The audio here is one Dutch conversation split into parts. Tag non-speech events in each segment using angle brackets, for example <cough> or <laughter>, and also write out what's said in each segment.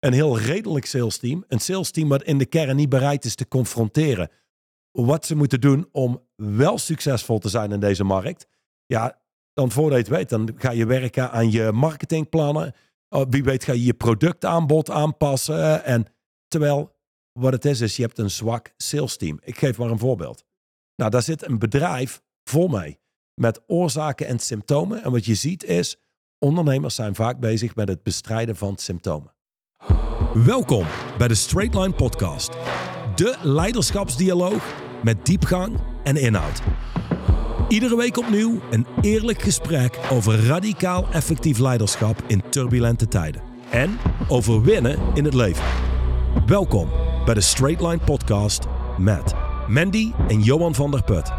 een heel redelijk sales team. Een sales team wat in de kern niet bereid is te confronteren wat ze moeten doen om wel succesvol te zijn in deze markt. Ja, dan voordat je het weet, dan ga je werken aan je marketingplannen. Oh, wie weet ga je je productaanbod aanpassen. En terwijl wat het is, is je hebt een zwak sales team. Ik geef maar een voorbeeld. Nou, daar zit een bedrijf vol mee met oorzaken en symptomen. En wat je ziet is, ondernemers zijn vaak bezig met het bestrijden van symptomen. Welkom bij de Straight Line Podcast. De leiderschapsdialoog met diepgang en inhoud. Iedere week opnieuw een eerlijk gesprek over radicaal effectief leiderschap in turbulente tijden. En over winnen in het leven. Welkom bij de Straight Line Podcast met Mandy en Johan van der Put.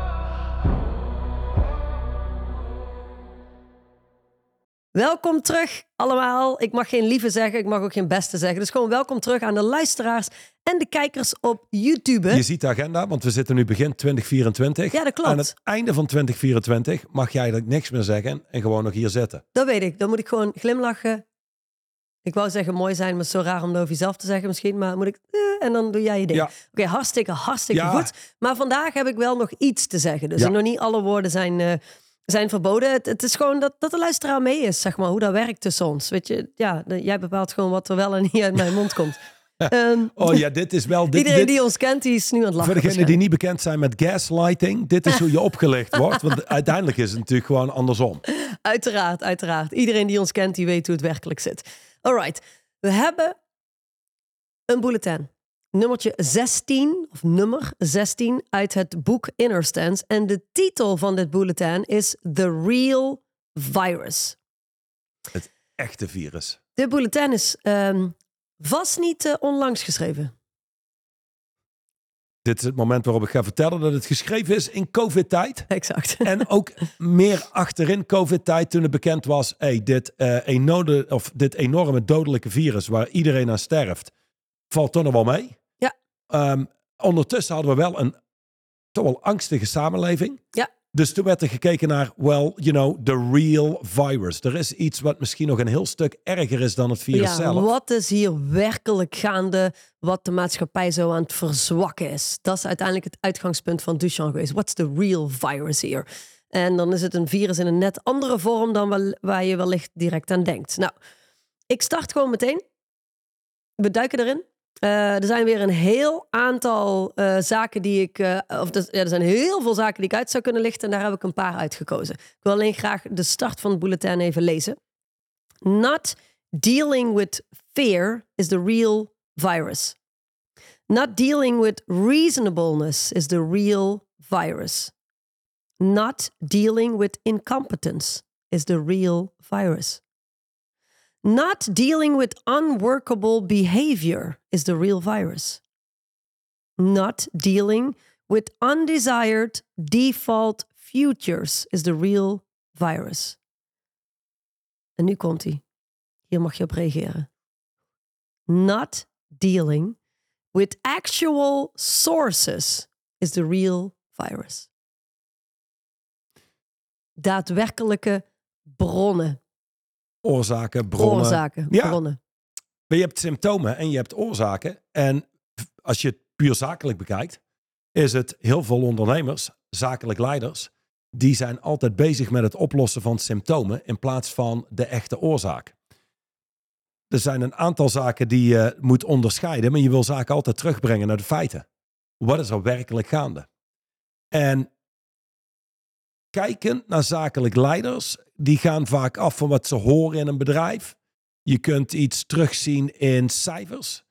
Welkom terug allemaal. Ik mag geen lieve zeggen, ik mag ook geen beste zeggen. Dus gewoon welkom terug aan de luisteraars en de kijkers op YouTube. Je ziet de agenda, want we zitten nu begin 2024. Ja, dat klopt. Aan het einde van 2024 mag jij eigenlijk niks meer zeggen en gewoon nog hier zitten. Dat weet ik. Dan moet ik gewoon glimlachen. Ik wou zeggen mooi zijn, maar zo raar om dat over jezelf te zeggen misschien. Maar moet ik... eh, en dan doe jij je ding. Ja. Oké, hartstikke, hartstikke Ja. goed. Maar vandaag heb ik wel nog iets te zeggen. Dus Ja. nog niet alle woorden zijn, eh, zijn verboden. Het, het is gewoon dat, dat de luisteraar mee is, zeg maar. Hoe dat werkt tussen ons. Weet je, ja, de- jij bepaalt gewoon wat er wel en niet uit mijn mond komt. <laughs> Ehm, Oh ja, dit is wel... Dit, Iedereen dit- die ons kent, die is nu aan het lachen. Voor degenen die niet bekend zijn met gaslighting, dit is hoe je <laughs> opgelicht wordt. Want uiteindelijk is het natuurlijk gewoon andersom. Uiteraard, uiteraard. Iedereen die ons kent, die weet hoe het werkelijk zit. Alright, we hebben een bulletin. Nummertje 16, of nummer 16, uit het boek Inner Stance. En de titel van dit bulletin is The Real Virus. Echte virus. Dit bulletin is ehm, vast niet eh, onlangs geschreven. Dit is het moment waarop ik ga vertellen dat het geschreven is in COVID-tijd. Exact. En ook meer achterin COVID-tijd toen het bekend was... Hey, dit, eh, enorme, of dit enorme dodelijke virus waar iedereen aan sterft... valt toch nog wel mee. Ehm, ondertussen hadden we wel een toch wel angstige samenleving. Ja. Dus toen werd er gekeken naar, well, you know, the real virus. Er is iets wat misschien nog een heel stuk erger is dan het virus Ja, zelf. wat is hier werkelijk gaande wat de maatschappij zo aan het verzwakken is? Dat is uiteindelijk het uitgangspunt van Duchamp geweest. What's the real virus here? En dan is het een virus in een net andere vorm dan wel- waar je wellicht direct aan denkt. Nou, ik start gewoon meteen. We duiken erin. Eh, er zijn weer een heel aantal eh, zaken die ik. eh, of dus, ja, er zijn heel veel zaken die ik uit zou kunnen lichten. En daar heb ik een paar uitgekozen. Ik wil alleen graag de start van het bulletin even lezen. Not dealing with fear is the real virus. Not dealing with reasonableness is the real virus. Not dealing with incompetence is the real virus. Not dealing with unworkable behavior is the real virus. Not dealing with undesired default futures is the real virus. En nu komt hij. Hier mag je op reageren. Not dealing with actual sources is the real virus. Daadwerkelijke bronnen, Oorzaken, bronnen. oorzaken, Ja. bronnen. Maar je hebt symptomen en je hebt oorzaken. En als je het puur zakelijk bekijkt, is het heel veel ondernemers, zakelijk leiders, die zijn altijd bezig met het oplossen van symptomen in plaats van de echte oorzaak. Er zijn een aantal zaken die je moet onderscheiden, maar je wil zaken altijd terugbrengen naar de feiten. Wat is er werkelijk gaande? En kijken naar zakelijk leiders, die gaan vaak af van wat ze horen in een bedrijf. Je kunt iets terugzien in cijfers.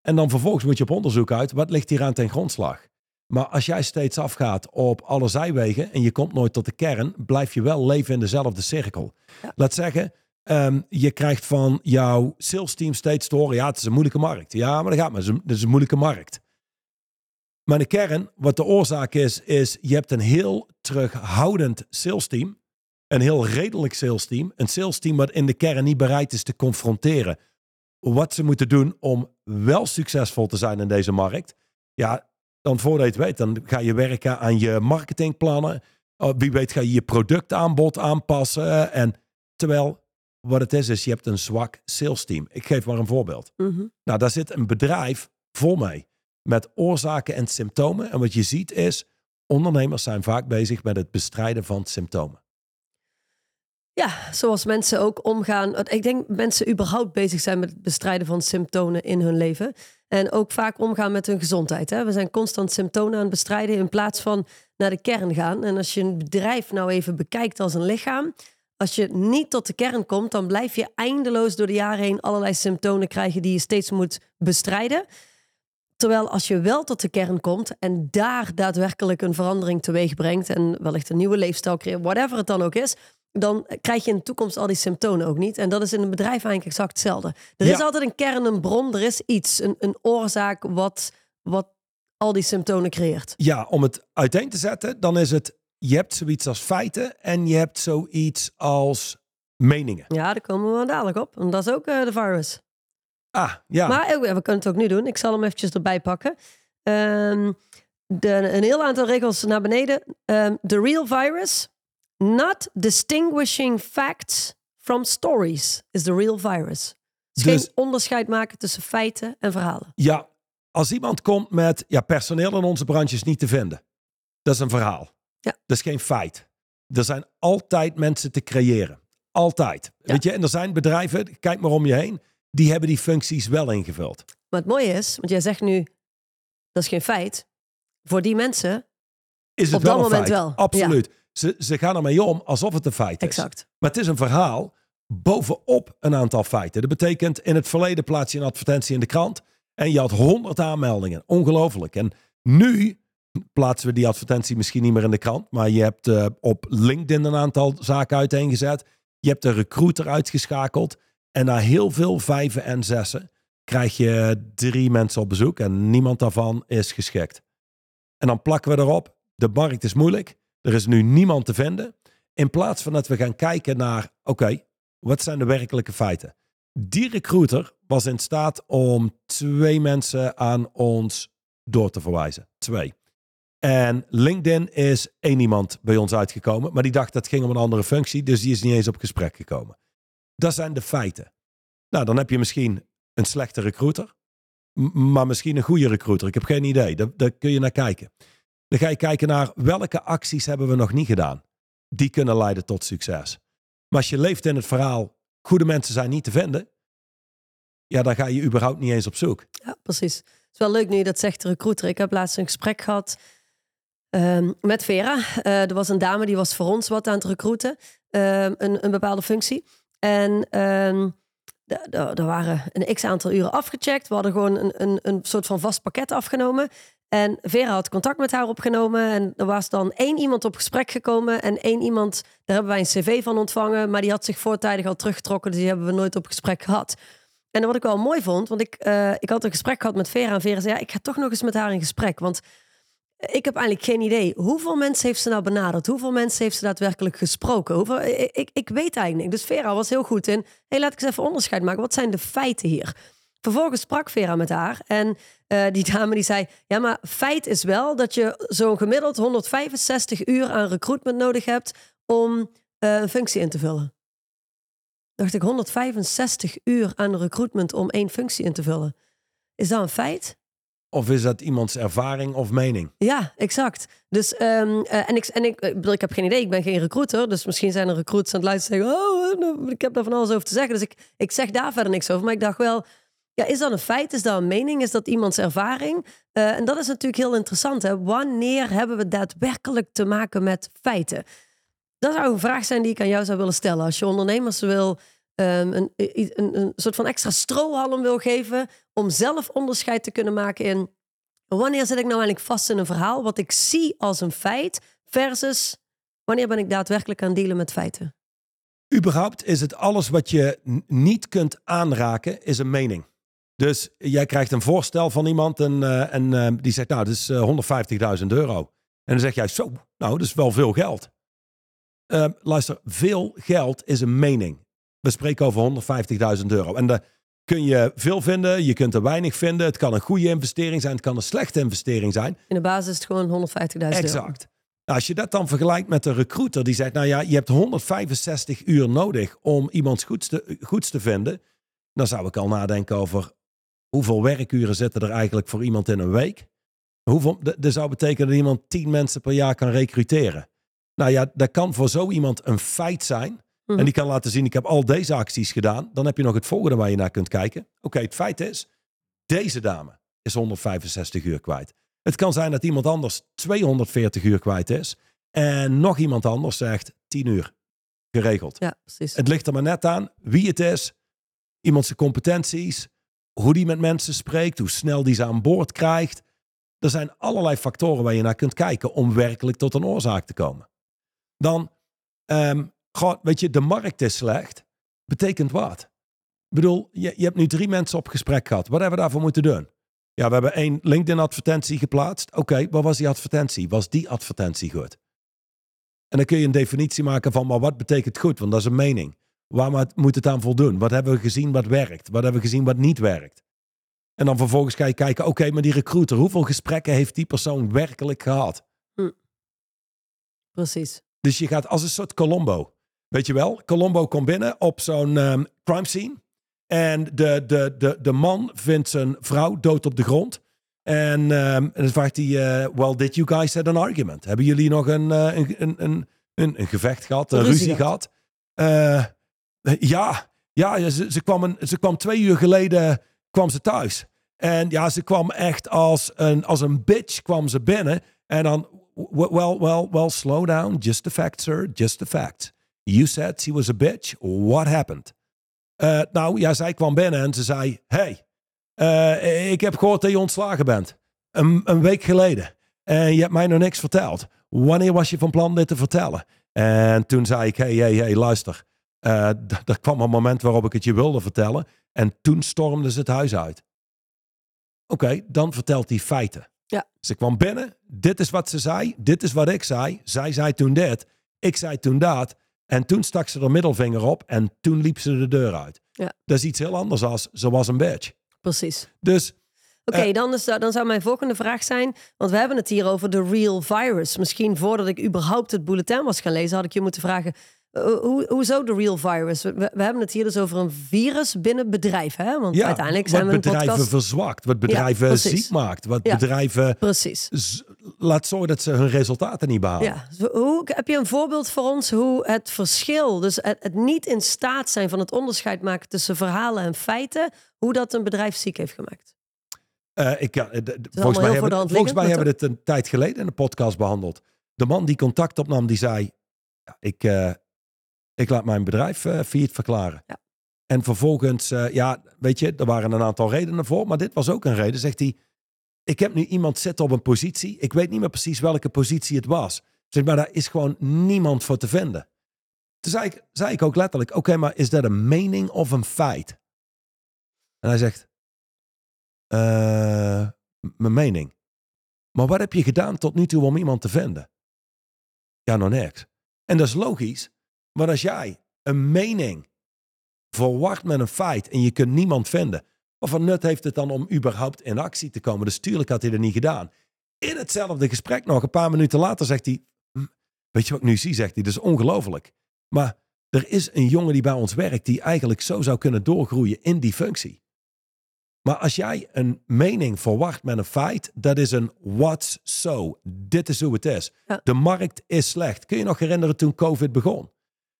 En dan vervolgens moet je op onderzoek uit, wat ligt hier aan ten grondslag? Maar als jij steeds afgaat op alle zijwegen en je komt nooit tot de kern, blijf je wel leven in dezelfde cirkel. Ja. Laat zeggen, ehm, je krijgt van jouw sales team steeds te horen, ja, het is een moeilijke markt. Ja, maar dat gaat maar, het is een- het is een moeilijke markt. Maar de kern, wat de oorzaak is, is je hebt een heel terughoudend sales team. Een heel redelijk sales team. Een sales team wat in de kern niet bereid is te confronteren wat ze moeten doen om wel succesvol te zijn in deze markt. Ja, dan voordat je het weet, dan ga je werken aan je marketingplannen. Oh, Wie weet ga je je productaanbod aanpassen. En terwijl wat het is, is je hebt een zwak sales team. Ik geef maar een voorbeeld. Mhm. Nou, daar zit een bedrijf vol mee. Met oorzaken en symptomen. En wat je ziet is, ondernemers zijn vaak bezig met het bestrijden van symptomen. Ja, zoals mensen ook omgaan. Ik denk mensen überhaupt bezig zijn met het bestrijden van symptomen in hun leven. En ook vaak omgaan met hun gezondheid. Hè? We zijn constant symptomen aan het bestrijden in plaats van naar de kern gaan. En als je een bedrijf nou even bekijkt als een lichaam. Als je niet tot de kern komt, dan blijf je eindeloos door de jaren heen allerlei symptomen krijgen die je steeds moet bestrijden. Terwijl als je wel tot de kern komt en daar daadwerkelijk een verandering teweeg brengt en wellicht een nieuwe leefstijl creëert, whatever het dan ook is, dan krijg je in de toekomst al die symptomen ook niet. En dat is in een bedrijf eigenlijk exact hetzelfde. Er is altijd een kern, een bron, er is iets, een, een oorzaak wat, wat al die symptomen creëert. Ja, om het uiteen te zetten, dan is het, je hebt zoiets als feiten en je hebt zoiets als meningen. Ja, daar komen we dadelijk op. En dat is ook eh, de virus. Ah, ja. Maar eh, we kunnen het ook nu doen. Ik zal hem eventjes erbij pakken. Ehm, de, een heel aantal regels naar beneden. Ehm, the real virus. Not distinguishing facts from stories is the real virus. Dus, Dus- geen onderscheid maken tussen feiten en verhalen. Ja, als iemand komt met ja, personeel in onze branche is niet te vinden. Dat is een verhaal. Ja. Dat is geen feit. Er zijn altijd mensen te creëren. Altijd. Ja. Weet je, en er zijn bedrijven, kijk maar om je heen, die hebben die functies wel ingevuld. Maar het mooie is, want jij zegt nu, dat is geen feit. Voor die mensen, Is het Op wel dat een moment feit? wel, Absoluut. Ze, ze gaan ermee om alsof het een feit is. exact. Maar het is een verhaal bovenop een aantal feiten. Dat betekent, in het verleden plaats je een advertentie in de krant en je had honderd aanmeldingen. Ongelooflijk. En nu plaatsen we die advertentie misschien niet meer in de krant, maar je hebt eh, op LinkedIn een aantal zaken uiteengezet. Je hebt een recruiter uitgeschakeld en na heel veel vijven en zessen krijg je drie mensen op bezoek en niemand daarvan is geschikt. En dan plakken we erop, de markt is moeilijk, er is nu niemand te vinden. In plaats van dat we gaan kijken naar, oké, wat zijn de werkelijke feiten? Die recruiter was in staat om twee mensen aan ons door te verwijzen. Twee. En LinkedIn is één iemand bij ons uitgekomen, maar die dacht dat het ging om een andere functie, dus die is niet eens op gesprek gekomen. Dat zijn de feiten. Nou, dan heb je misschien een slechte recruiter, maar misschien een goede recruiter. Ik heb geen idee. Daar, kun je naar kijken. Dan ga je kijken naar welke acties hebben we nog niet gedaan. Die kunnen leiden tot succes. Maar als je leeft in het verhaal, goede mensen zijn niet te vinden, ja, dan ga je überhaupt niet eens op zoek. Ja, precies. Het is wel leuk nu je dat zegt, recruiter. Ik heb laatst een gesprek gehad ehm, met Vera. Eh, er was een dame die was voor ons wat aan het recruiten. ehm, een, een bepaalde functie. En ehm, d- d- er waren een x aantal uren afgecheckt. We hadden gewoon een, een, een soort van vast pakket afgenomen. En Vera had contact met haar opgenomen. En er was dan één iemand op gesprek gekomen. En één iemand, daar hebben wij een cv van ontvangen. Maar die had zich voortijdig al teruggetrokken. Dus die hebben we nooit op gesprek gehad. En wat ik wel mooi vond, want ik, eh, ik had een gesprek gehad met Vera. En Vera zei, ja, ik ga toch nog eens met haar in gesprek. Want ik heb eigenlijk geen idee. Hoeveel mensen heeft ze nou benaderd? Hoeveel mensen heeft ze daadwerkelijk gesproken? Hoeveel, ik, ik, weet eigenlijk niet. Dus Vera was heel goed in, hey, laat ik eens even onderscheid maken. Wat zijn de feiten hier? Vervolgens sprak Vera met haar. En eh, die dame die zei, ja, maar feit is wel dat je zo'n gemiddeld 165 uur aan recruitment nodig hebt om eh, een functie in te vullen dacht ik 165 uur aan recruitment om één functie in te vullen. Is dat een feit? Of is dat iemands ervaring of mening? Ja, exact. Dus, ehm, eh, en, ik, en ik, ik heb geen idee, ik ben geen recruiter. Dus misschien zijn er recruiters aan het luisteren en zeggen: Oh, nou, ik heb daar van alles over te zeggen. Dus ik, ik zeg daar verder niks over. Maar ik dacht wel, ja, is dat een feit? Is dat een mening? Is dat iemands ervaring? Eh, en dat is natuurlijk heel interessant. Hè? Wanneer hebben we daadwerkelijk te maken met feiten? Dat zou een vraag zijn die ik aan jou zou willen stellen. Als je ondernemers wil ehm, een, een, een soort van extra strohalm wil geven om zelf onderscheid te kunnen maken in wanneer zit ik nou eigenlijk vast in een verhaal wat ik zie als een feit versus wanneer ben ik daadwerkelijk aan het dealen met feiten. Überhaupt is het alles wat je niet kunt aanraken, is een mening. Dus jij krijgt een voorstel van iemand en, eh, en eh, die zegt, nou, dat is eh, 150.000 euro. En dan zeg jij, zo, nou, dat is wel veel geld. Eh, luister, veel geld is een mening. We spreken over 150.000 euro. En daar kun je veel vinden, je kunt er weinig vinden. Het kan een goede investering zijn, het kan een slechte investering zijn. In de basis is het gewoon 150.000 euro. Exact. Nou, als je dat dan vergelijkt met een recruiter die zegt, nou ja, je hebt 165 uur nodig om iemands goeds te, goeds te vinden, dan zou ik al nadenken over hoeveel werkuren zitten er eigenlijk voor iemand in een week. Hoeveel, dat dat zou betekenen dat iemand 10 mensen per jaar kan recruteren. Nou ja, dat kan voor zo iemand een feit zijn. Mhm. En die kan laten zien, ik heb al deze acties gedaan. Dan heb je nog het volgende waar je naar kunt kijken. Oké, het feit is, deze dame is 165 uur kwijt. Het kan zijn dat iemand anders 240 uur kwijt is. En nog iemand anders zegt 10 uur geregeld. Ja, precies. Het ligt er maar net aan wie het is, iemand zijn competenties, hoe die met mensen spreekt, hoe snel die ze aan boord krijgt. Er zijn allerlei factoren waar je naar kunt kijken om werkelijk tot een oorzaak te komen. Dan, ehm, gewoon, weet je, de markt is slecht. Betekent wat? Ik bedoel, je, je hebt nu drie mensen op gesprek gehad. Wat hebben we daarvoor moeten doen? Ja, we hebben één LinkedIn-advertentie geplaatst. Oké, wat was die advertentie? Was die advertentie goed? En dan kun je een definitie maken van, maar wat betekent goed? Want dat is een mening. Waar moet het aan voldoen? Wat hebben we gezien wat werkt? Wat hebben we gezien wat niet werkt? En dan vervolgens ga je kijken, oké, maar die recruiter, hoeveel gesprekken heeft die persoon werkelijk gehad? precies. Dus je gaat als een soort Colombo. Weet je wel? Colombo komt binnen op zo'n ehm, crime scene. En de, de, de, de man vindt zijn vrouw dood op de grond. En, ehm, en dan vraagt hij, eh, well, did you guys have an argument? Hebben jullie nog een, eh, een, een, een, een, een gevecht gehad, een ruzie, ruzie gehad? Eh, ja, ja ze, ze, kwam een, ze kwam twee uur geleden kwam ze thuis. En ja, ze kwam echt als een, als een bitch kwam ze binnen. En dan, well, well, well, slow down. Just the facts, sir. Just the facts. You said she was a bitch. What happened? Eh, nou, ja, zij kwam binnen en ze zei... Hey, eh, ik heb gehoord dat je ontslagen bent. Een, een week geleden. En je hebt mij nog niks verteld. Wanneer was je van plan dit te vertellen? En toen zei ik, hey, hey, hey, luister. D- er kwam een moment waarop ik het je wilde vertellen. En toen stormde ze het huis uit. Oké, dan vertelt hij feiten. Ja. Ze kwam binnen. Dit is wat ze zei. Dit is wat ik zei. Zij zei toen dit. Ik zei toen dat. En toen stak ze de middelvinger op. En toen liep ze de deur uit. Ja. Dat is iets heel anders als ze was een bitch. Precies. Dus Oké, Eh. dan, is, dan zou mijn volgende vraag zijn, want we hebben het hier over de real virus. Misschien voordat ik überhaupt het bulletin was gaan lezen, had ik je moeten vragen, eh, hoe, hoezo de real virus? We, we hebben het hier dus over een virus binnen bedrijven, hè? Want ja, uiteindelijk zijn wat we een bedrijven podcast. verzwakt. Wat bedrijven ziek maakt. Wat Ja. bedrijven Precies. Laat zorgen dat ze hun resultaten niet behalen. Ja, hoe, heb je een voorbeeld voor ons hoe het verschil, dus het, het niet in staat zijn van het onderscheid maken tussen verhalen en feiten, hoe dat een bedrijf ziek heeft gemaakt? Eh, ik, ja, d- volgens mij, hebben, volgens mij hebben we dit een tijd geleden in de podcast behandeld. De man die contact opnam, die zei... Ja, ik, eh, ik laat mijn bedrijf eh failliet verklaren. Ja. En vervolgens, eh, ja, weet je, er waren een aantal redenen voor. Maar dit was ook een reden. Zegt hij, ik heb nu iemand zitten op een positie. Ik weet niet meer precies welke positie het was. Zeg maar, daar is gewoon niemand voor te vinden. Toen zei ik, zei ik ook letterlijk, oké, maar is dat een mening of een feit? En hij zegt, eh, mijn mening. Maar wat heb je gedaan tot nu toe om iemand te vinden? Ja, nog niks. En dat is logisch, want als jij een mening verwart met een feit en je kunt niemand vinden, wat voor nut heeft het dan om überhaupt in actie te komen? Dus tuurlijk had hij dat niet gedaan. In hetzelfde gesprek nog, een paar minuten later, zegt hij, "Hm, weet je wat ik nu zie, zegt hij, dat is ongelooflijk. Maar er is een jongen die bij ons werkt die eigenlijk zo zou kunnen doorgroeien in die functie. Maar als jij een mening verwacht met een feit, dat is een what's so. Dit is hoe het is. Ja. De markt is slecht. Kun je nog herinneren toen COVID begon?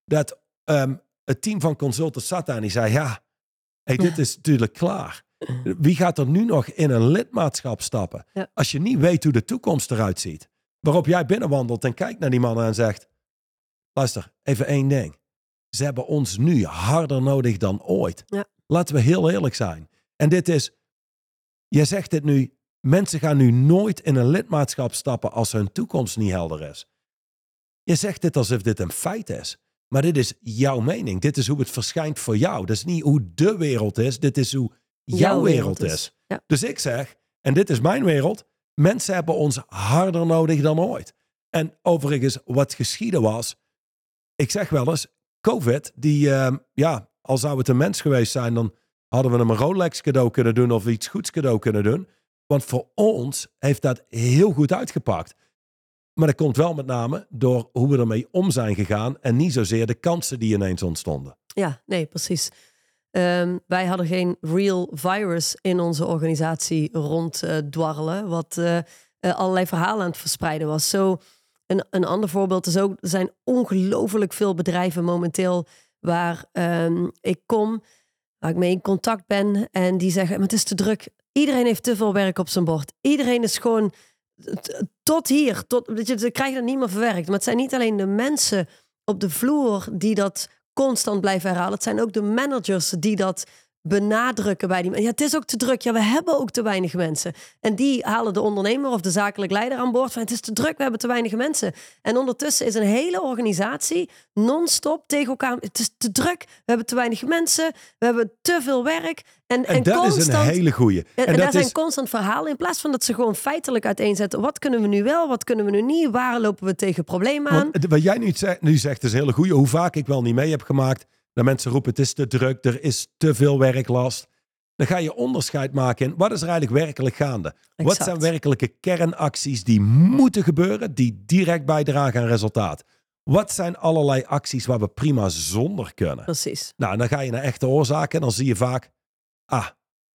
Dat ehm, het team van consultants zat daar en die zei, ja, hey, dit is natuurlijk klaar. Wie gaat er nu nog in een lidmaatschap stappen? Ja. Als je niet weet hoe de toekomst eruit ziet. Waarop jij binnenwandelt en kijkt naar die mannen en zegt, luister, even één ding. Ze hebben ons nu harder nodig dan ooit. Ja. Laten we heel eerlijk zijn. En dit is, jij zegt dit nu, mensen gaan nu nooit in een lidmaatschap stappen als hun toekomst niet helder is. Je zegt dit alsof dit een feit is. Maar dit is jouw mening. Dit is hoe het verschijnt voor jou. Dat is niet hoe de wereld is. Dit is hoe jouw, wereld, is. Ja. Dus ik zeg, en dit is mijn wereld, mensen hebben ons harder nodig dan ooit. En overigens, wat geschieden was, ik zeg wel eens, COVID, die, ehm, ja, al zou het een mens geweest zijn, dan hadden we hem een Rolex cadeau kunnen doen of iets goeds cadeau kunnen doen. Want voor ons heeft dat heel goed uitgepakt. Maar dat komt wel met name door hoe we ermee om zijn gegaan en niet zozeer de kansen die ineens ontstonden. Ja, nee, precies. Ehm, wij hadden geen real virus in onze organisatie ronddwarrelen, wat uh, allerlei verhalen aan het verspreiden was. Zo, een, een ander voorbeeld is ook, er zijn ongelooflijk veel bedrijven momenteel waar um, ik kom, waar ik mee in contact ben en die zeggen, maar het is te druk. Iedereen heeft te veel werk op zijn bord. Iedereen is gewoon tot hier, tot, je, ze krijgen dat niet meer verwerkt. Maar het zijn niet alleen de mensen op de vloer die dat constant blijven herhalen. Het zijn ook de managers die dat benadrukken bij die Ja, het is ook te druk. Ja, we hebben ook te weinig mensen. En die halen de ondernemer of de zakelijk leider aan boord van het is te druk, we hebben te weinig mensen. En ondertussen is een hele organisatie non-stop tegen elkaar. Het is te druk, we hebben te weinig mensen, we hebben te veel werk. En, en, dat constant, is een hele goeie. En, en, daar zijn constant verhalen in plaats van dat ze gewoon feitelijk uiteenzetten. Wat kunnen we nu wel, wat kunnen we nu niet? Waar lopen we tegen problemen aan? Want, wat jij nu zegt, nu zegt is een hele goeie. Hoe vaak ik wel niet mee heb gemaakt dat mensen roepen het is te druk, er is te veel werklast. Dan ga je onderscheid maken in wat is er eigenlijk werkelijk gaande. Wat zijn werkelijke kernacties die moeten gebeuren, die direct bijdragen aan resultaat. Wat zijn allerlei acties waar we prima zonder kunnen? Precies. Nou, dan ga je naar echte oorzaken en dan zie je vaak, ah,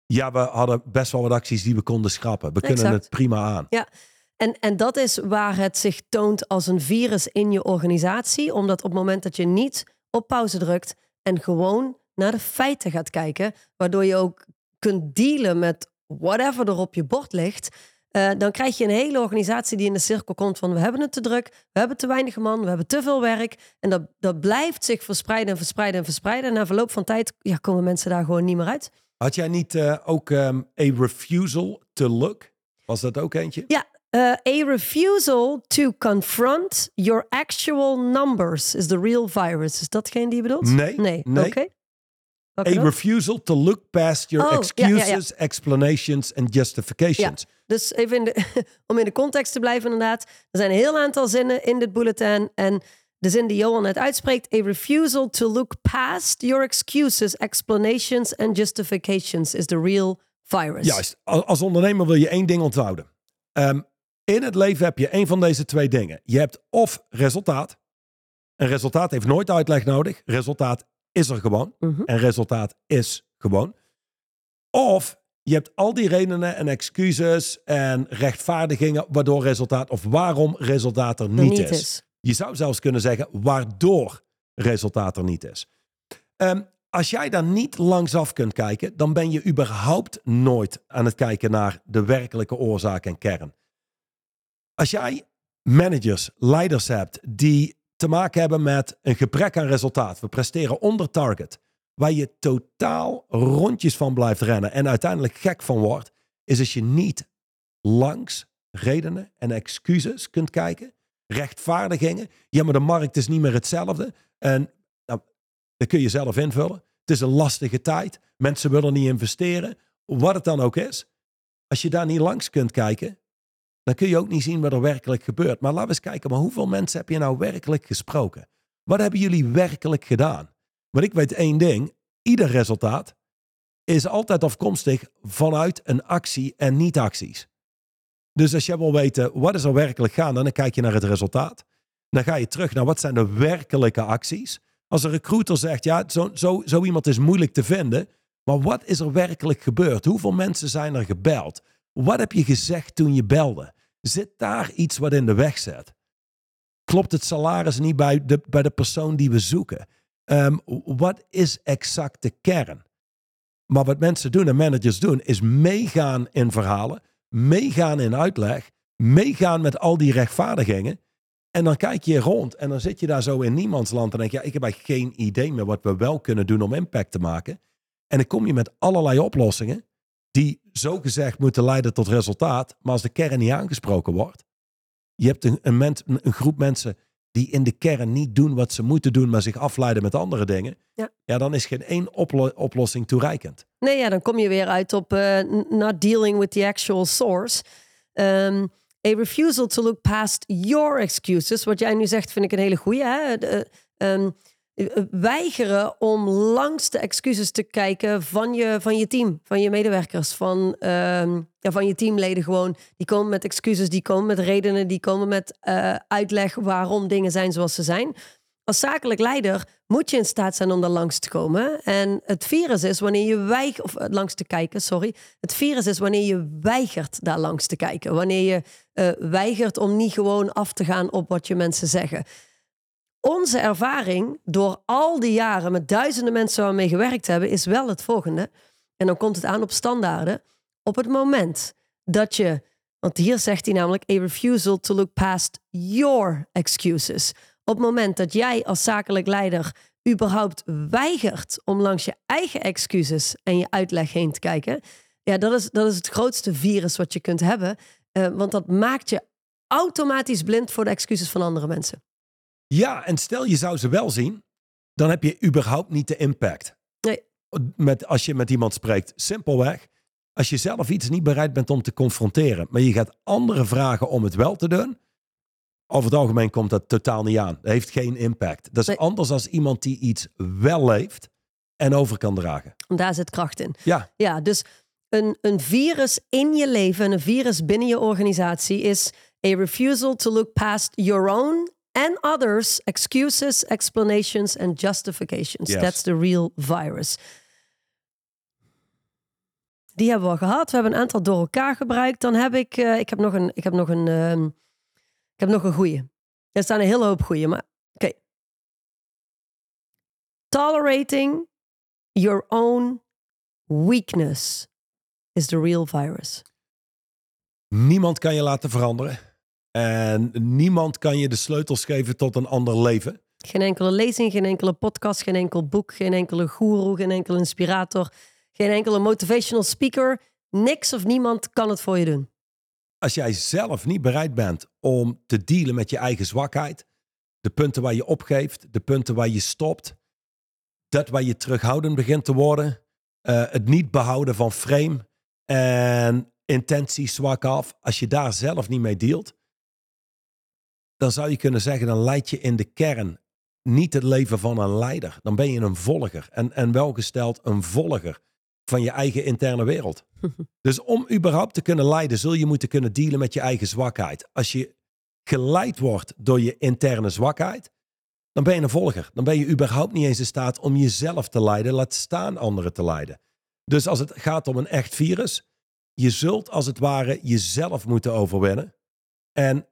ja, we hadden best wel wat acties die we konden schrappen. We kunnen het prima aan. Ja, en, en dat is waar het zich toont als een virus in je organisatie. Omdat op het moment dat je niet op pauze drukt, en gewoon naar de feiten gaat kijken, waardoor je ook kunt dealen met whatever er op je bord ligt. Uh, dan krijg je een hele organisatie die in de cirkel komt van we hebben het te druk, we hebben te weinig man, we hebben te veel werk. En dat, dat blijft zich verspreiden en verspreiden en verspreiden. En na verloop van tijd ja, komen mensen daar gewoon niet meer uit. Had jij niet uh, ook um, a refusal to look? Was dat ook eentje? Ja, uh, a refusal to confront your actual numbers is the real virus. Is dat geen die je bedoelt? Nee. Nee. nee. Oké. Okay. A refusal to look past your oh, excuses, ja, ja, ja. explanations and justifications. Dus even in de, <laughs> om in de context te blijven inderdaad. Er zijn een heel aantal zinnen in dit bulletin. En de zin die Johan net uitspreekt. A refusal to look past your excuses, explanations and justifications is the real virus. Juist. Als ondernemer wil je één ding onthouden. Um, in het leven heb je een van deze twee dingen. Je hebt of resultaat. Een resultaat heeft nooit uitleg nodig. Resultaat is er gewoon. Mhm. En resultaat is gewoon. Of je hebt al die redenen en excuses en rechtvaardigingen waardoor resultaat of waarom resultaat er niet, is. Je zou zelfs kunnen zeggen waardoor resultaat er niet is. Um, als jij daar niet langsaf kunt kijken, dan ben je überhaupt nooit aan het kijken naar de werkelijke oorzaak en kern. Als jij managers, leiders hebt die te maken hebben met een gebrek aan resultaat, we presteren onder target, waar je totaal rondjes van blijft rennen en uiteindelijk gek van wordt, is als je niet langs redenen en excuses kunt kijken, rechtvaardigingen. Ja, maar de markt is niet meer hetzelfde. En nou, dat kun je zelf invullen. Het is een lastige tijd. Mensen willen niet investeren. Wat het dan ook is. Als je daar niet langs kunt kijken, dan kun je ook niet zien wat er werkelijk gebeurt. Maar laten we eens kijken, maar hoeveel mensen heb je nou werkelijk gesproken? Wat hebben jullie werkelijk gedaan? Want ik weet één ding, ieder resultaat is altijd afkomstig vanuit een actie en niet-acties. Dus als je wil weten wat is er werkelijk gaande, dan kijk je naar het resultaat. Dan ga je terug naar wat zijn de werkelijke acties. Als een recruiter zegt, ja, zo, zo, zo iemand is moeilijk te vinden, maar wat is er werkelijk gebeurd? Hoeveel mensen zijn er gebeld? Wat heb je gezegd toen je belde? Zit daar iets wat in de weg zet? Klopt het salaris niet bij de, bij de persoon die we zoeken? Ehm, wat is exact de kern? Maar wat mensen doen en managers doen, is meegaan in verhalen, meegaan in uitleg, meegaan met al die rechtvaardigingen. En dan kijk je rond en dan zit je daar zo in niemandsland en denk je, ja, ik heb eigenlijk geen idee meer wat we wel kunnen doen om impact te maken. En dan kom je met allerlei oplossingen die zo gezegd moeten leiden tot resultaat. Maar als de kern niet aangesproken wordt, je hebt een, een, een groep mensen die in de kern niet doen wat ze moeten doen, maar zich afleiden met andere dingen. Ja, ja dan is geen één oplossing toereikend. Nee, ja, dan kom je weer uit op uh, not dealing with the actual source. Um, a refusal to look past your excuses. Wat jij nu zegt, vind ik een hele goede. Hè? De, um, eh, weigeren om langs de excuses te kijken van je, van je team, van je medewerkers, van, ehm, ja, van je teamleden gewoon. Die komen met excuses, die komen met redenen, die komen met uh, uitleg waarom dingen zijn zoals ze zijn. Als zakelijk leider moet je in staat zijn om daar langs te komen. En het virus is wanneer je weigert, of langs te kijken, sorry. Het virus is wanneer je weigert daar langs te kijken. Wanneer je weigert om niet gewoon af te gaan op wat je mensen zeggen onze ervaring door al die jaren met duizenden mensen waar we gewerkt hebben, is wel het volgende. En dan komt het aan op standaarden. Op het moment dat je, want hier zegt hij namelijk, a refusal to look past your excuses. Op het moment dat jij als zakelijk leider überhaupt weigert om langs je eigen excuses en je uitleg heen te kijken, ja, dat is, dat is het grootste virus wat je kunt hebben. Uh, want dat maakt je automatisch blind voor de excuses van andere mensen. Ja, en stel je zou ze wel zien, dan heb je überhaupt niet de impact. Nee. Met, als je met iemand spreekt, simpelweg. Als je zelf iets niet bereid bent om te confronteren, maar je gaat anderen vragen om het wel te doen, over het algemeen komt dat totaal niet aan. Dat heeft geen impact. Dat is anders als iemand die iets wel leeft en over kan dragen. Daar zit kracht in. Ja. Ja, dus een, een virus in je leven, een virus binnen je organisatie is a refusal to look past your own and others excuses, explanations and justifications. Yes. That's the real virus. Die hebben we al gehad. We hebben een aantal door elkaar gebruikt. Dan heb ik, uh, ik heb nog een, ik heb nog een, uh, ik heb nog een goeie. Er staan een hele hoop goeie, maar oké. Okay. Tolerating your own weakness is the real virus. Niemand kan je laten veranderen. En niemand kan je de sleutels geven tot een ander leven. Geen enkele lezing, geen enkele podcast, geen enkel boek, geen enkele guru, geen enkele inspirator, geen enkele motivational speaker. Niks of niemand kan het voor je doen. Als jij zelf niet bereid bent om te dealen met je eigen zwakheid, de punten waar je opgeeft, de punten waar je stopt, dat waar je terughoudend begint te worden, uh, het niet behouden van frame en intentie zwak af, als je daar zelf niet mee dealt, dan zou je kunnen zeggen, dan leid je in de kern niet het leven van een leider. Dan ben je een volger. En, en welgesteld een volger van je eigen interne wereld. <laughs> dus om überhaupt te kunnen leiden, zul je moeten kunnen dealen met je eigen zwakheid. Als je geleid wordt door je interne zwakheid, dan ben je een volger. Dan ben je überhaupt niet eens in staat om jezelf te leiden, laat staan anderen te leiden. Dus als het gaat om een echt virus, je zult als het ware jezelf moeten overwinnen. En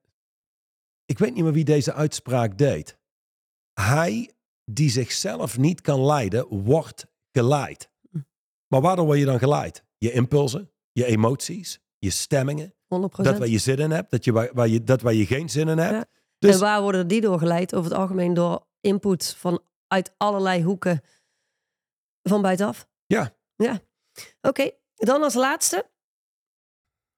ik weet niet meer wie deze uitspraak deed. Hij die zichzelf niet kan leiden, wordt geleid. Maar waardoor word je dan geleid? Je impulsen, je emoties, je stemmingen. 100%. Dat waar je zin in hebt, dat, je, waar, waar je, dat waar je geen zin in hebt. Ja. Dus, en waar worden die door geleid? Over het algemeen door input van uit allerlei hoeken van buitenaf. Ja. Ja. Oké, okay. dan als laatste.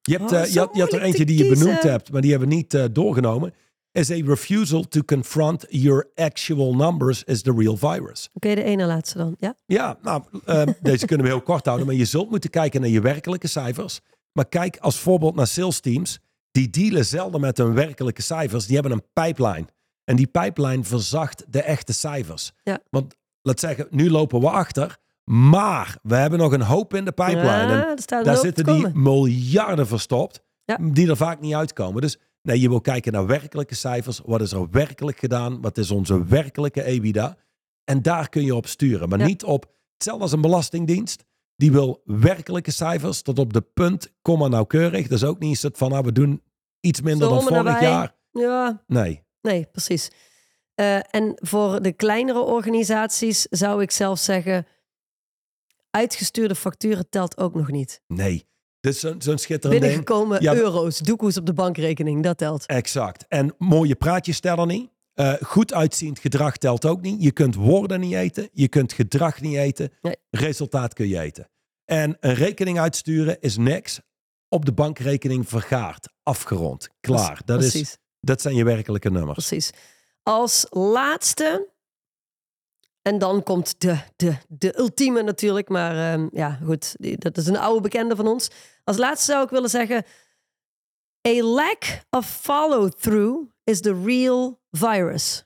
Je, hebt, oh, uh, je, had, je had er eentje die je benoemd hebt, maar die hebben we niet uh, doorgenomen as a refusal to confront your actual numbers is the real virus. Oké, okay, de ene laatste dan, ja? Ja, nou, uh, <laughs> deze kunnen we heel kort houden, maar je zult moeten kijken naar je werkelijke cijfers. Maar kijk als voorbeeld naar sales teams. Die dealen zelden met hun werkelijke cijfers. Die hebben een pipeline. En die pipeline verzacht de echte cijfers. Ja. Want laat zeggen, nu lopen we achter. Maar we hebben nog een hoop in de pipeline. Ja, en daar zitten die miljarden verstopt. Ja. Die er vaak niet uitkomen. Dus Nee, je wil kijken naar werkelijke cijfers. Wat is er werkelijk gedaan? Wat is onze werkelijke EBITDA? En daar kun je op sturen. Maar Ja. niet op, hetzelfde als een belastingdienst. Die wil werkelijke cijfers tot op de punt, komma nauwkeurig. Dat is ook niet het van, nou, we doen iets minder Zo dan vorig jaar. Ja, Nee. nee, precies. Eh, en voor de kleinere organisaties zou ik zelf zeggen... uitgestuurde facturen telt ook nog niet. Nee. Dus zo'n schitterend ding. Binnengekomen Ja, euro's, doekoes op de bankrekening, dat telt. Exact. En mooie praatjes tellen niet. Eh, goed uitziend gedrag telt ook niet. Je kunt woorden niet eten. Je kunt gedrag niet eten. Nee. Resultaat kun je eten. En een rekening uitsturen is niks. Op de bankrekening vergaard. Afgerond. Klaar. Dat, is, dat zijn je werkelijke nummers. Precies. Als laatste, en dan komt de, de, de ultieme natuurlijk, maar ehm, ja, goed, dat is een oude bekende van ons. Als laatste zou ik willen zeggen: A lack of follow-through is the real virus.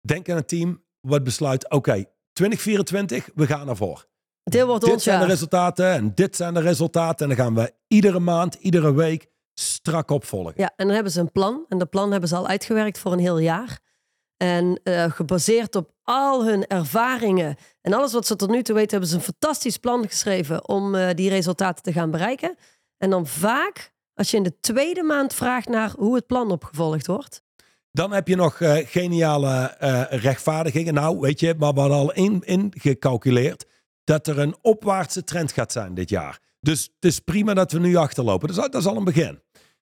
denk aan een team wat besluit, oké, 2024, we gaan ervoor. Dit wordt Dit ons zijn de resultaten en dit zijn de resultaten. En dan gaan we iedere maand, iedere week strak opvolgen. Ja, en dan hebben ze een plan. En dat plan hebben ze al uitgewerkt voor een heel jaar. En eh, gebaseerd op al hun ervaringen en alles wat ze tot nu toe weten, hebben ze een fantastisch plan geschreven om eh, die resultaten te gaan bereiken. En dan vaak, als je in de tweede maand vraagt naar hoe het plan opgevolgd wordt. Dan heb je nog eh, geniale rechtvaardigingen. Nou, weet je, maar we hadden al in, in dat er een opwaartse trend gaat zijn dit jaar. Dus het is prima dat we nu achterlopen. Dat is, al- een begin.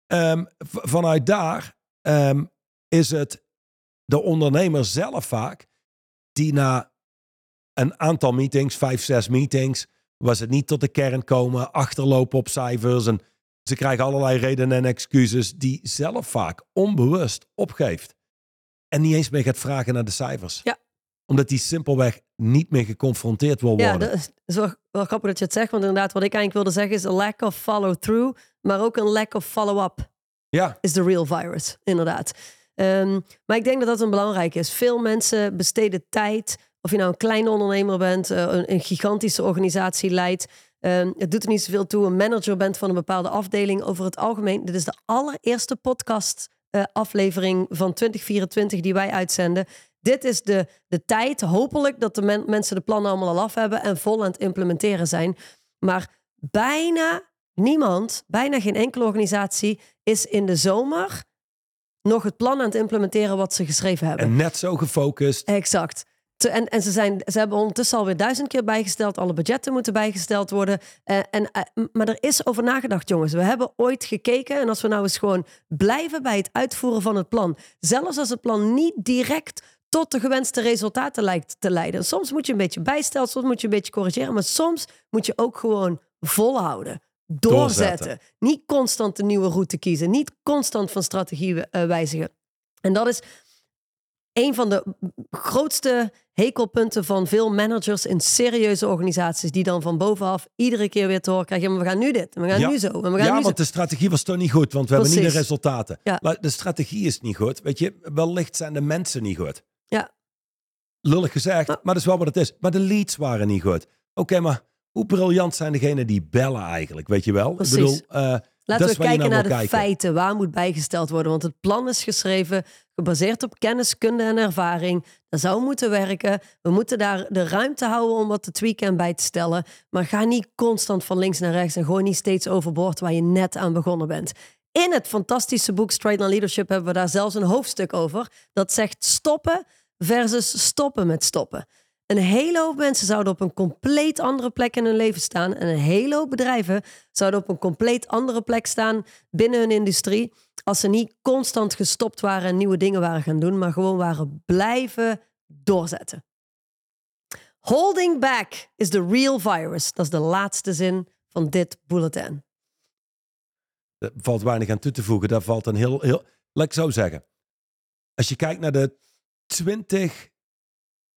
Ehm, vanuit daar ehm, is het de ondernemer zelf vaak die na een aantal meetings, vijf, zes meetings, was het niet tot de kern komen, achterlopen op cijfers en ze krijgen allerlei redenen en excuses die zelf vaak onbewust opgeeft. En niet eens meer gaat vragen naar de cijfers. Ja. Omdat die simpelweg niet meer geconfronteerd wil Ja, worden. dat is, is wel, wel grappig dat je het zegt. Want inderdaad, wat ik eigenlijk wilde zeggen is een lack of follow-through. Maar ook een lack of follow-up. Ja, is de real virus, inderdaad. Ehm, maar ik denk dat dat een belangrijke is. Veel mensen besteden tijd, of je nou een kleine ondernemer bent, eh, een, een gigantische organisatie leidt. Ehm, het doet er niet zoveel toe, een manager bent van een bepaalde afdeling. Over het algemeen, dit is de allereerste podcast eh, van 2024 die wij uitzenden. Dit is de, de tijd, hopelijk, dat de men- mensen de plannen allemaal al af hebben en vol aan het implementeren zijn. Maar bijna niemand, bijna geen enkele organisatie is in de zomer nog het plan aan het implementeren wat ze geschreven hebben. en net zo gefocust. Exact. Te- En, en ze, zijn, ze hebben ondertussen alweer duizend keer bijgesteld. Alle budgetten moeten bijgesteld worden. Eh, en, eh, maar er is over nagedacht, jongens. We hebben ooit gekeken. En als we nou eens gewoon blijven bij het uitvoeren van het plan. Zelfs als het plan niet direct tot de gewenste resultaten lijkt te leiden. Soms moet je een beetje bijstellen, soms moet je een beetje corrigeren. Maar soms moet je ook gewoon volhouden. Doorzetten. Doorzetten. Niet constant een nieuwe route kiezen. Niet constant van strategie eh, wijzigen. En dat is een van de grootste hekelpunten van veel managers in serieuze organisaties. Die dan van bovenaf iedere keer weer te horen krijgen. "Ja, Maar we gaan nu dit. En we gaan Ja. nu zo. En we gaan Ja, nu zo. want de strategie was toch niet goed, want we hebben niet de resultaten. Ja. Maar De strategie is niet goed. Weet je, wellicht zijn de mensen niet goed. Ja. Lullig gezegd, Maar- maar dat is wel wat het is. Maar de leads waren niet goed. Oké, maar hoe briljant zijn degenen die bellen eigenlijk, weet je wel? Precies. Ik bedoel, eh, Laten we kijken naar naar de kijken. feiten. Waar moet bijgesteld worden? Want het plan is geschreven, gebaseerd op kennis, kunde en ervaring. Dat zou moeten werken. We moeten daar de ruimte houden om wat te tweaken en bij te stellen. Maar ga niet constant van links naar rechts en gooi niet steeds overboord waar je net aan begonnen bent. In het fantastische boek Straight Line Leadership hebben we daar zelfs een hoofdstuk over. Dat zegt stoppen versus stoppen met stoppen. Een hele hoop mensen zouden op een compleet andere plek in hun leven staan. En een hele hoop bedrijven zouden op een compleet andere plek staan binnen hun industrie. Als ze niet constant gestopt waren en nieuwe dingen waren gaan doen, maar gewoon waren blijven doorzetten. Holding back is the real virus. Dat is de laatste zin van dit bulletin. Er valt weinig aan toe te voegen. Daar valt een heel, heel... Laat ik zo zeggen. Als je kijkt naar de 20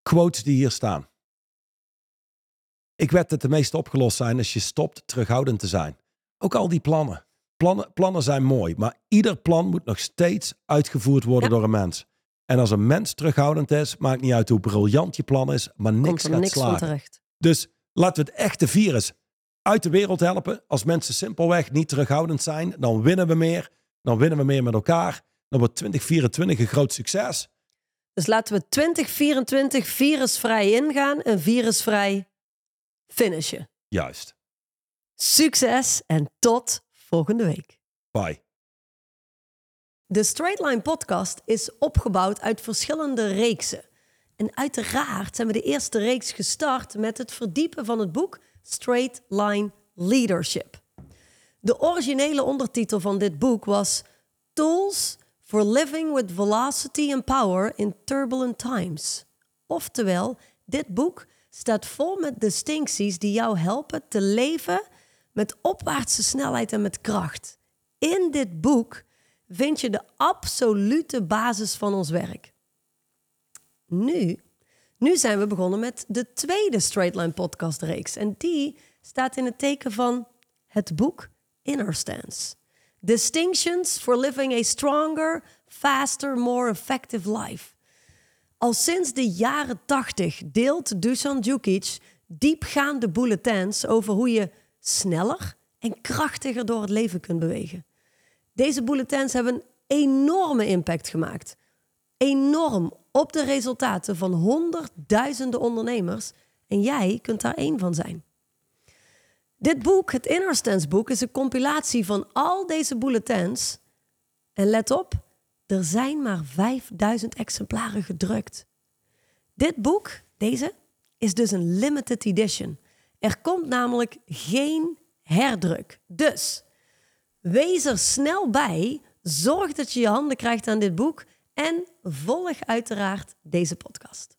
quotes die hier staan. Ik weet dat de meeste opgelost zijn als je stopt terughoudend te zijn. Ook al die plannen. Plannen, plannen zijn mooi, maar ieder plan moet nog steeds uitgevoerd worden Ja. door een mens. En als een mens terughoudend is, maakt niet uit hoe briljant je plan is, maar niks gaat niks slagen. terecht. Dus laten we het echte virus uit de wereld helpen. Als mensen simpelweg niet terughoudend zijn, dan winnen we meer. Dan winnen we meer met elkaar. Dan wordt 2024 een groot succes. Dus laten we 2024 virusvrij ingaan en virusvrij finishen. Juist. Succes en tot volgende week. Bye. De Straight Line podcast is opgebouwd uit verschillende reeksen. En uiteraard zijn we de eerste reeks gestart met het verdiepen van het boek Straight Line Leadership. De originele ondertitel van dit boek was Tools for Living with Velocity and Power in Turbulent Times. Oftewel, dit boek staat vol met distincties die jou helpen te leven met opwaartse snelheid en met kracht. In dit boek vind je de absolute basis van ons werk. Nu, nu zijn we begonnen met de tweede Straight Line podcast reeks. En die staat in het teken van het boek Inner Stance. Distinctions for living a stronger, faster, more effective life. Al sinds de jaren 80 deelt Dusan Djukic diepgaande bulletins over hoe je sneller en krachtiger door het leven kunt bewegen. Deze bulletins hebben een enorme impact gemaakt. Enorm op de resultaten van honderdduizenden ondernemers. En jij kunt daar één van zijn. Dit boek, het Inner Stance boek, is een compilatie van al deze bulletins. En let op, er zijn maar 5000 exemplaren gedrukt. Dit boek, deze, is dus een limited edition. Er komt namelijk geen herdruk. Dus wees er snel bij. Zorg dat je je handen krijgt aan dit boek. En volg uiteraard deze podcast.